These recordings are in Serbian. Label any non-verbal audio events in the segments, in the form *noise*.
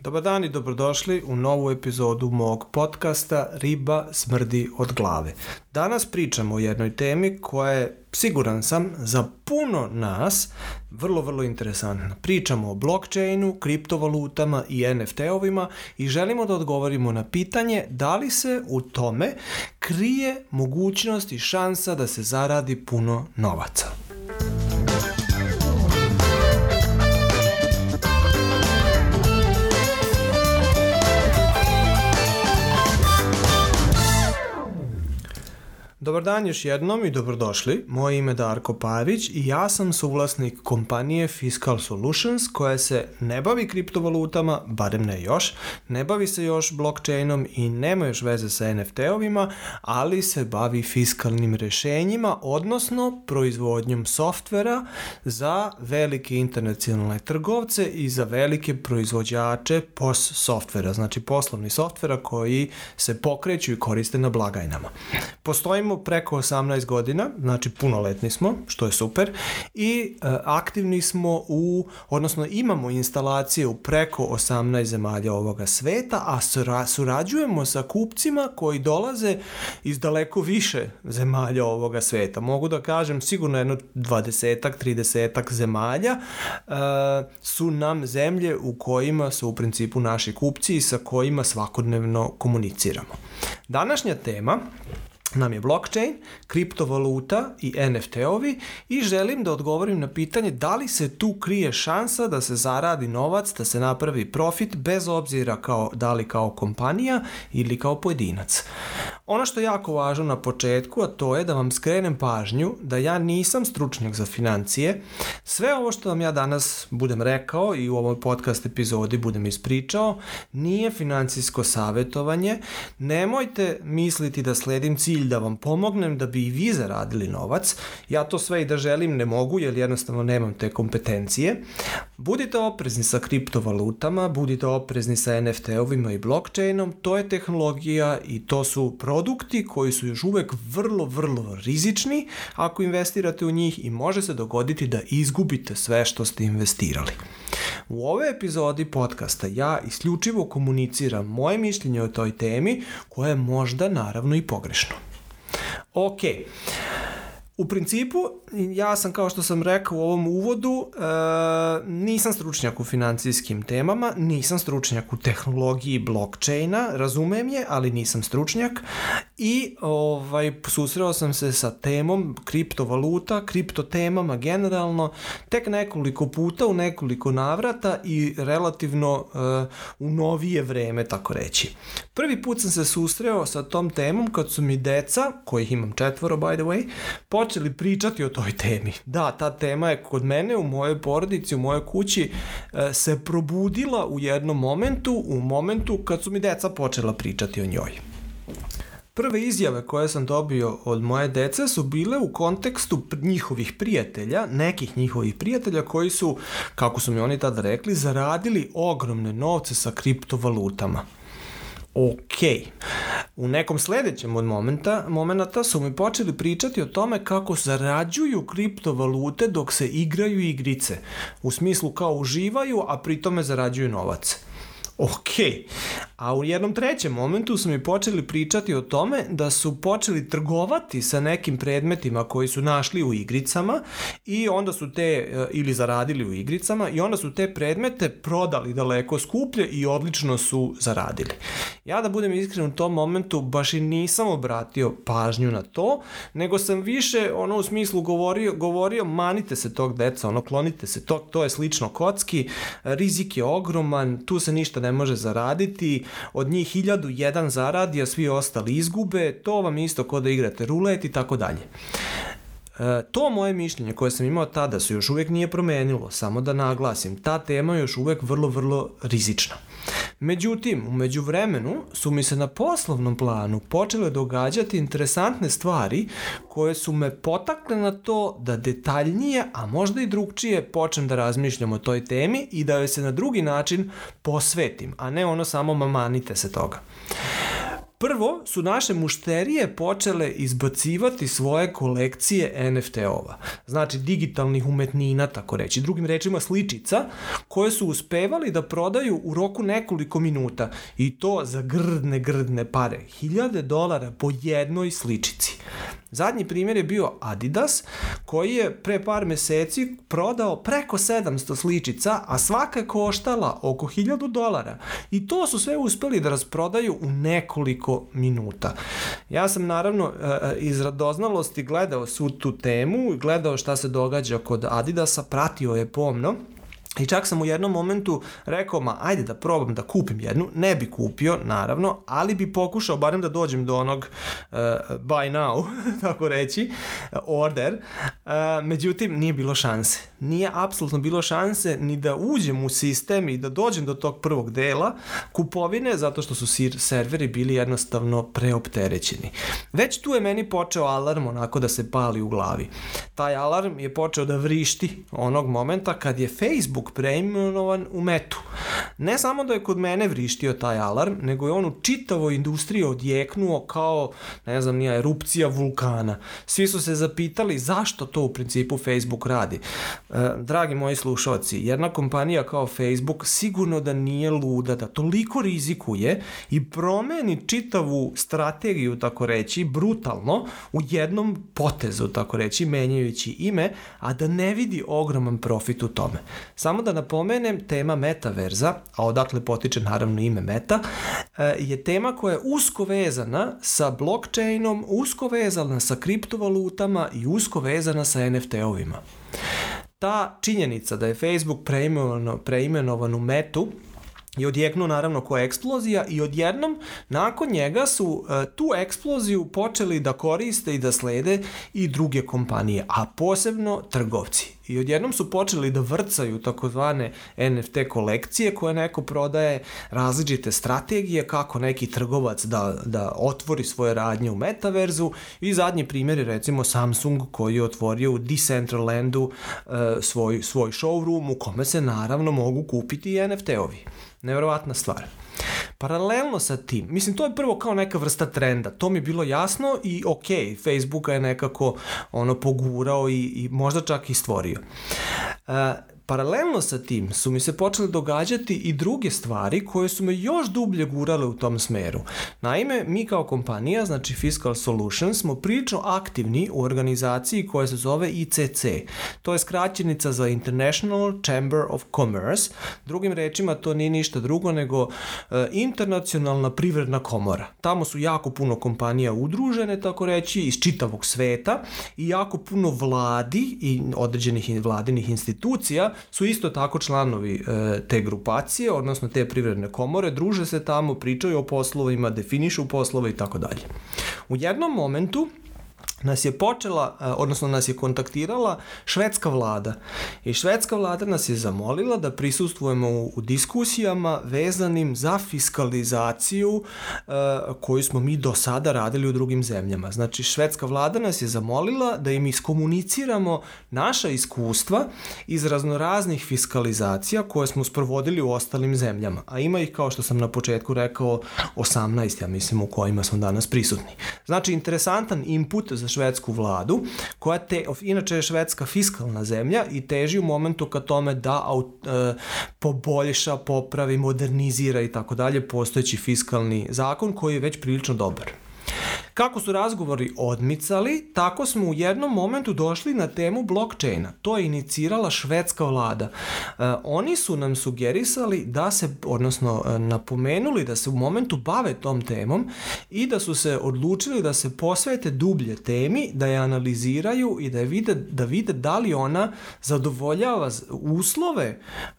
Dobar dan i dobrodošli u novu epizodu mog podcasta Riba smrdi od glave. Danas pričamo o jednoj temi koja je, siguran sam, za puno nas vrlo, vrlo interesantna. Pričamo o blockchainu, kriptovalutama i NFT-ovima i želimo da odgovorimo na pitanje da li se u tome krije mogućnost i šansa da se zaradi puno novaca. Dobar dan još jednom i dobrodošli. Moje ime je Darko Pavić i ja sam suvlasnik kompanije Fiscal Solutions koja se ne bavi kriptovalutama, barem ne još, ne bavi se još blockchainom i nema još veze sa NFT-ovima, ali se bavi fiskalnim rešenjima, odnosno proizvodnjom softvera za velike internacionalne trgovce i za velike proizvođače POS softvera, znači poslovni softvera koji se pokreću i koriste na blagajnama. Postojimo preko 18 godina, znači punoletni smo, što je super, i e, aktivni smo u, odnosno imamo instalacije u preko 18 zemalja ovoga sveta, a sura, surađujemo sa kupcima koji dolaze iz daleko više zemalja ovoga sveta. Mogu da kažem sigurno jedno 20-ak, 30-ak zemalja e, su nam zemlje u kojima su u principu naši kupci i sa kojima svakodnevno komuniciramo. Današnja tema nam je blockchain, kriptovaluta i NFT-ovi i želim da odgovorim na pitanje da li se tu krije šansa da se zaradi novac, da se napravi profit bez obzira kao, da li kao kompanija ili kao pojedinac. Ono što je jako važno na početku, a to je da vam skrenem pažnju da ja nisam stručnjak za financije. Sve ovo što vam ja danas budem rekao i u ovoj podcast epizodi budem ispričao, nije financijsko savetovanje. Nemojte misliti da sledim cilj da vam pomognem da bi i vi zaradili novac. Ja to sve i da želim ne mogu jer jednostavno nemam te kompetencije. Budite oprezni sa kriptovalutama, budite oprezni sa NFT-ovima i blockchainom, to je tehnologija i to su produkti koji su još uvek vrlo, vrlo rizični ako investirate u njih i može se dogoditi da izgubite sve što ste investirali. U ovoj epizodi podcasta ja isključivo komuniciram moje mišljenje o toj temi koje je možda naravno i pogrešno. Ok. U principu, ja sam kao što sam rekao u ovom uvodu, e, nisam stručnjak u financijskim temama, nisam stručnjak u tehnologiji blockchaina, razumem je, ali nisam stručnjak i ovaj, susreo sam se sa temom kriptovaluta, kriptotemama generalno, tek nekoliko puta u nekoliko navrata i relativno e, u novije vreme, tako reći. Prvi put sam se susreo sa tom temom kad su mi deca, kojih imam četvoro by the way, počeli pričati o toj temi. Da, ta tema je kod mene, u mojoj porodici, u mojoj kući e, se probudila u jednom momentu, u momentu kad su mi deca počela pričati o njoj. Prve izjave koje sam dobio od moje dece su bile u kontekstu njihovih prijatelja, nekih njihovih prijatelja koji su, kako su mi oni tada rekli, zaradili ogromne novce sa kriptovalutama ok. U nekom sledećem od momenta, momenta su mi počeli pričati o tome kako zarađuju kriptovalute dok se igraju igrice. U smislu kao uživaju, a pritome zarađuju novac ok. A u jednom trećem momentu su mi počeli pričati o tome da su počeli trgovati sa nekim predmetima koji su našli u igricama i onda su te, e, ili zaradili u igricama, i onda su te predmete prodali daleko skuplje i odlično su zaradili. Ja da budem iskren u tom momentu baš i nisam obratio pažnju na to, nego sam više ono u smislu govorio, govorio manite se tog deca, ono klonite se, to, to je slično kocki, rizik je ogroman, tu se ništa ne može zaraditi, od njih hiljadu jedan zaradi, a svi ostali izgube, to vam isto kod da igrate rulet i tako dalje. E, to moje mišljenje koje sam imao tada se još uvek nije promenilo, samo da naglasim, ta tema je još uvek vrlo, vrlo rizična. Međutim, umeđu vremenu su mi se na poslovnom planu počele događati interesantne stvari koje su me potakle na to da detaljnije, a možda i drugčije počnem da razmišljam o toj temi i da joj se na drugi način posvetim, a ne ono samo mamanite se toga. Prvo su naše mušterije počele izbacivati svoje kolekcije NFT-ova, znači digitalnih umetnina, tako reći, drugim rečima sličica, koje su uspevali da prodaju u roku nekoliko minuta i to za grdne, grdne pare, hiljade dolara po jednoj sličici. Zadnji primjer je bio Adidas, koji je pre par meseci prodao preko 700 sličica, a svaka je koštala oko 1000 dolara. I to su sve uspeli da rasprodaju u nekoliko minuta. Ja sam naravno e, e, iz radoznalosti gledao svu tu temu, gledao šta se događa kod Adidasa, pratio je pomno I čak sam u jednom momentu rekao, ma ajde da probam da kupim jednu, ne bi kupio, naravno, ali bi pokušao barem da dođem do onog uh, buy now, *laughs* tako reći, order, uh, međutim nije bilo šanse. Nije apsolutno bilo šanse ni da uđem u sistem i da dođem do tog prvog dela kupovine, zato što su serveri bili jednostavno preopterećeni. Već tu je meni počeo alarm onako da se pali u glavi. Taj alarm je počeo da vrišti onog momenta kad je Facebook preimenovan u metu. Ne samo da je kod mene vrištio taj alarm, nego je on u čitavoj industriji odjeknuo kao, ne znam, nija erupcija vulkana. Svi su se zapitali zašto to u principu Facebook radi. E, dragi moji slušalci, jedna kompanija kao Facebook sigurno da nije luda, da toliko rizikuje i promeni čitavu strategiju, tako reći, brutalno, u jednom potezu, tako reći, menjajući ime, a da ne vidi ogroman profit u tome. Samo da napomenem, tema metaverza, a odatle potiče naravno ime meta, eh, je tema koja je usko vezana sa blockchainom, usko vezana sa kriptovalutama i usko vezana sa NFT-ovima. Ta činjenica da je Facebook preimenovan, preimenovan u metu je odjeknuo naravno koja eksplozija i odjednom nakon njega su uh, tu eksploziju počeli da koriste i da slede i druge kompanije, a posebno trgovci. I odjednom su počeli da vrcaju takozvane NFT kolekcije koje neko prodaje različite strategije kako neki trgovac da, da otvori svoje radnje u metaverzu i zadnji primjer je recimo Samsung koji je otvorio u Decentralandu uh, svoj, svoj showroom u kome se naravno mogu kupiti i NFT-ovi. Neverovatna stvar. Paralelno sa tim, mislim to je prvo kao neka vrsta trenda, to mi je bilo jasno i ok, Facebooka je nekako ono pogurao i, i možda čak i stvorio. Uh, Paralelno sa tim su mi se počele događati i druge stvari koje su me još dublje gurale u tom smeru. Naime, mi kao kompanija, znači Fiscal Solutions, smo prilično aktivni u organizaciji koja se zove ICC. To je skraćenica za International Chamber of Commerce. Drugim rečima, to nije ništa drugo nego e, internacionalna privredna komora. Tamo su jako puno kompanija udružene, tako reći, iz čitavog sveta i jako puno vladi i određenih vladinih institucija su isto tako članovi e, te grupacije, odnosno te privredne komore, druže se tamo, pričaju o poslovima, definišu poslove i tako dalje. U jednom momentu nas je počela, e, odnosno nas je kontaktirala švedska vlada i švedska vlada nas je zamolila da prisustvujemo u, u diskusijama vezanim za fiskalizaciju uh, koju smo mi do sada radili u drugim zemljama. Znači, švedska vlada nas je zamolila da im iskomuniciramo naša iskustva iz raznoraznih fiskalizacija koje smo sprovodili u ostalim zemljama, a ima ih, kao što sam na početku rekao, 18, ja mislim, u kojima smo danas prisutni. Znači, interesantan input za švedsku vladu, koja te, inače je švedska fiskalna zemlja i teži u momentu ka tome da aut, e, poboljša, popravi, modernizira i tako dalje postojeći fiskalni zakon koji je već prilično dobar. Kako su razgovori odmicali, tako smo u jednom momentu došli na temu blockchaina. To je inicirala švedska vlada. E, oni su nam sugerisali da se, odnosno e, napomenuli da se u momentu bave tom temom i da su se odlučili da se posvete dublje temi, da je analiziraju i da, je vide, da vide da li ona zadovoljava uslove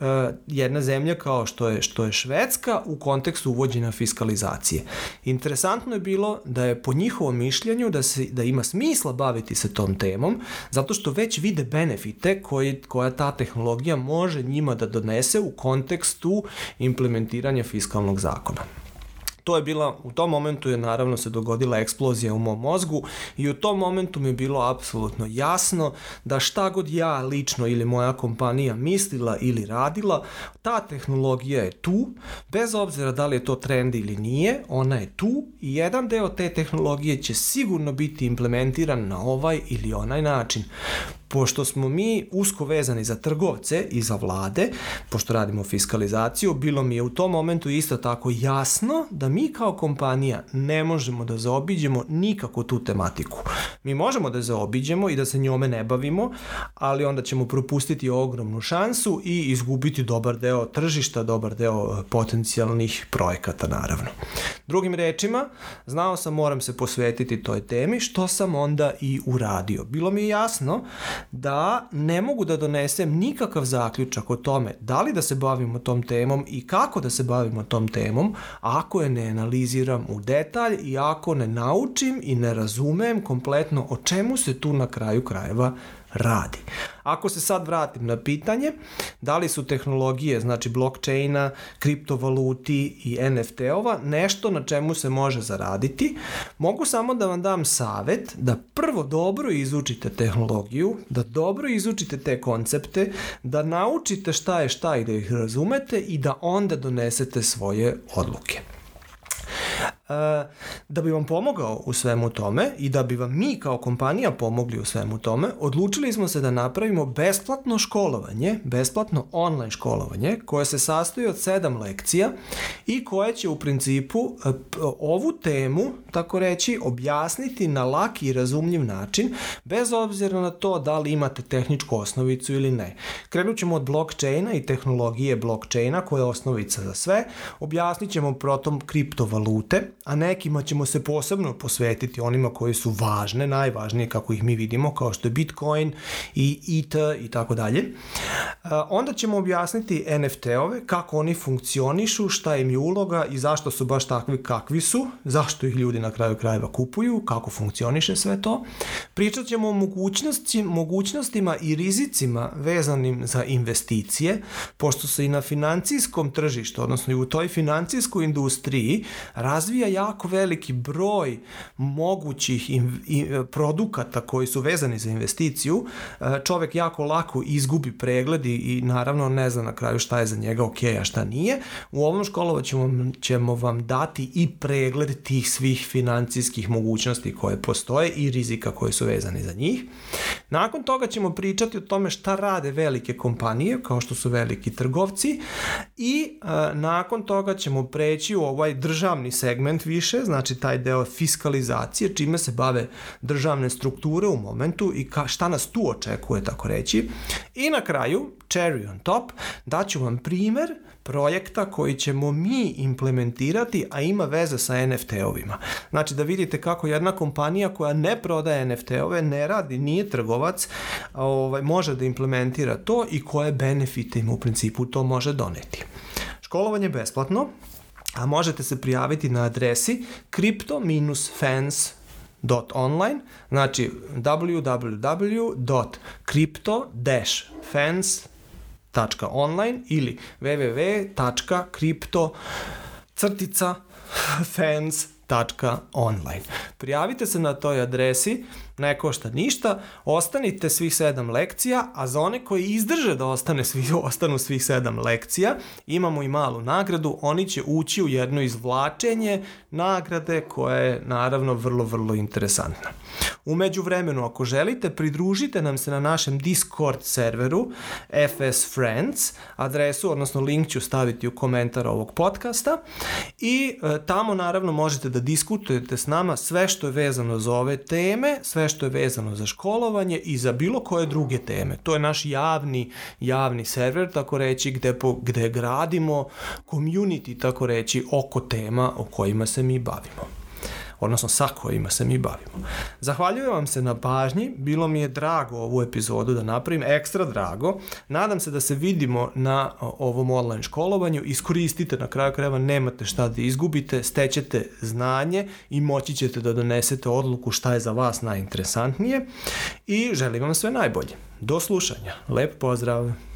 e, jedne zemlje kao što je, što je Švedska u kontekstu uvođenja fiskalizacije. Interesantno je bilo da je po njih njihovom mišljenju da, se, da ima smisla baviti se tom temom, zato što već vide benefite koji, koja ta tehnologija može njima da donese u kontekstu implementiranja fiskalnog zakona. To je bila, u tom momentu je naravno se dogodila eksplozija u mom mozgu i u tom momentu mi je bilo apsolutno jasno da šta god ja lično ili moja kompanija mislila ili radila, ta tehnologija je tu, bez obzira da li je to trend ili nije, ona je tu i jedan deo te tehnologije će sigurno biti implementiran na ovaj ili onaj način pošto smo mi usko vezani za trgovce i za vlade, pošto radimo fiskalizaciju, bilo mi je u tom momentu isto tako jasno da mi kao kompanija ne možemo da zaobiđemo nikako tu tematiku. Mi možemo da zaobiđemo i da se njome ne bavimo, ali onda ćemo propustiti ogromnu šansu i izgubiti dobar deo tržišta, dobar deo e, potencijalnih projekata naravno. Drugim rečima, znao sam moram se posvetiti toj temi, što sam onda i uradio. Bilo mi je jasno da ne mogu da donesem nikakav zaključak o tome da li da se bavimo tom temom i kako da se bavimo tom temom ako je ne analiziram u detalj i ako ne naučim i ne razumem kompletno o čemu se tu na kraju krajeva radi. Ako se sad vratim na pitanje, da li su tehnologije, znači blockchaina, kriptovaluti i NFT-ova nešto na čemu se može zaraditi, mogu samo da vam dam savet da prvo dobro izučite tehnologiju, da dobro izučite te koncepte, da naučite šta je šta i da ih razumete i da onda donesete svoje odluke. Da bi vam pomogao u svemu tome i da bi vam mi kao kompanija pomogli u svemu tome, odlučili smo se da napravimo besplatno školovanje, besplatno online školovanje, koje se sastoji od sedam lekcija i koje će u principu e, ovu temu, tako reći, objasniti na laki i razumljiv način, bez obzira na to da li imate tehničku osnovicu ili ne. Krenut ćemo od blockchaina i tehnologije blockchaina, koja je osnovica za sve, objasnit ćemo protom kriptovalute, a nekima ćemo se posebno posvetiti onima koji su važne, najvažnije kako ih mi vidimo, kao što je Bitcoin i ETH i tako dalje. Onda ćemo objasniti NFT-ove, kako oni funkcionišu, šta im je uloga i zašto su baš takvi kakvi su, zašto ih ljudi na kraju krajeva kupuju, kako funkcioniše sve to. Pričat ćemo o mogućnosti, mogućnostima i rizicima vezanim za investicije, pošto se i na financijskom tržištu, odnosno i u toj financijskoj industriji, razvija jako veliki broj mogućih in, in, produkata koji su vezani za investiciju, e, čovek jako lako izgubi pregled i, i naravno ne zna na kraju šta je za njega ok, a šta nije. U ovom školova ćemo, ćemo vam dati i pregled tih svih financijskih mogućnosti koje postoje i rizika koji su vezani za njih. Nakon toga ćemo pričati o tome šta rade velike kompanije, kao što su veliki trgovci i e, nakon toga ćemo preći u ovaj državni segment više, znači taj deo fiskalizacije, čime se bave državne strukture u momentu i ka, šta nas tu očekuje, tako reći. I na kraju, cherry on top, daću vam primer projekta koji ćemo mi implementirati, a ima veze sa NFT-ovima. Znači da vidite kako jedna kompanija koja ne prodaje NFT-ove, ne radi, nije trgovac, ovaj, može da implementira to i koje benefite im u principu to može doneti. Školovanje je besplatno, a možete se prijaviti na adresi crypto-fans.online, znači www.crypto-fans.online ili www.crypto crtica fans.online. Prijavite se na toj adresi, ne košta ništa, ostanite svih sedam lekcija, a za one koji izdrže da ostane svi, *laughs* ostanu svih sedam lekcija, imamo i malu nagradu, oni će ući u jedno izvlačenje nagrade koja je naravno vrlo, vrlo interesantna. Umeđu vremenu, ako želite, pridružite nam se na našem Discord serveru FS Friends, adresu, odnosno link ću staviti u komentar ovog podcasta. I e, tamo naravno možete da diskutujete s nama sve što je vezano za ove teme, sve što je vezano za školovanje i za bilo koje druge teme. To je naš javni, javni server, tako reći, gde, po, gde gradimo community, tako reći, oko tema o kojima se mi bavimo odnosno sa kojima se mi bavimo. Zahvaljujem vam se na pažnji, bilo mi je drago ovu epizodu da napravim, ekstra drago. Nadam se da se vidimo na ovom online školovanju, iskoristite na kraju krajeva, nemate šta da izgubite, stećete znanje i moći ćete da donesete odluku šta je za vas najinteresantnije i želim vam sve najbolje. Do slušanja. Lep pozdrav!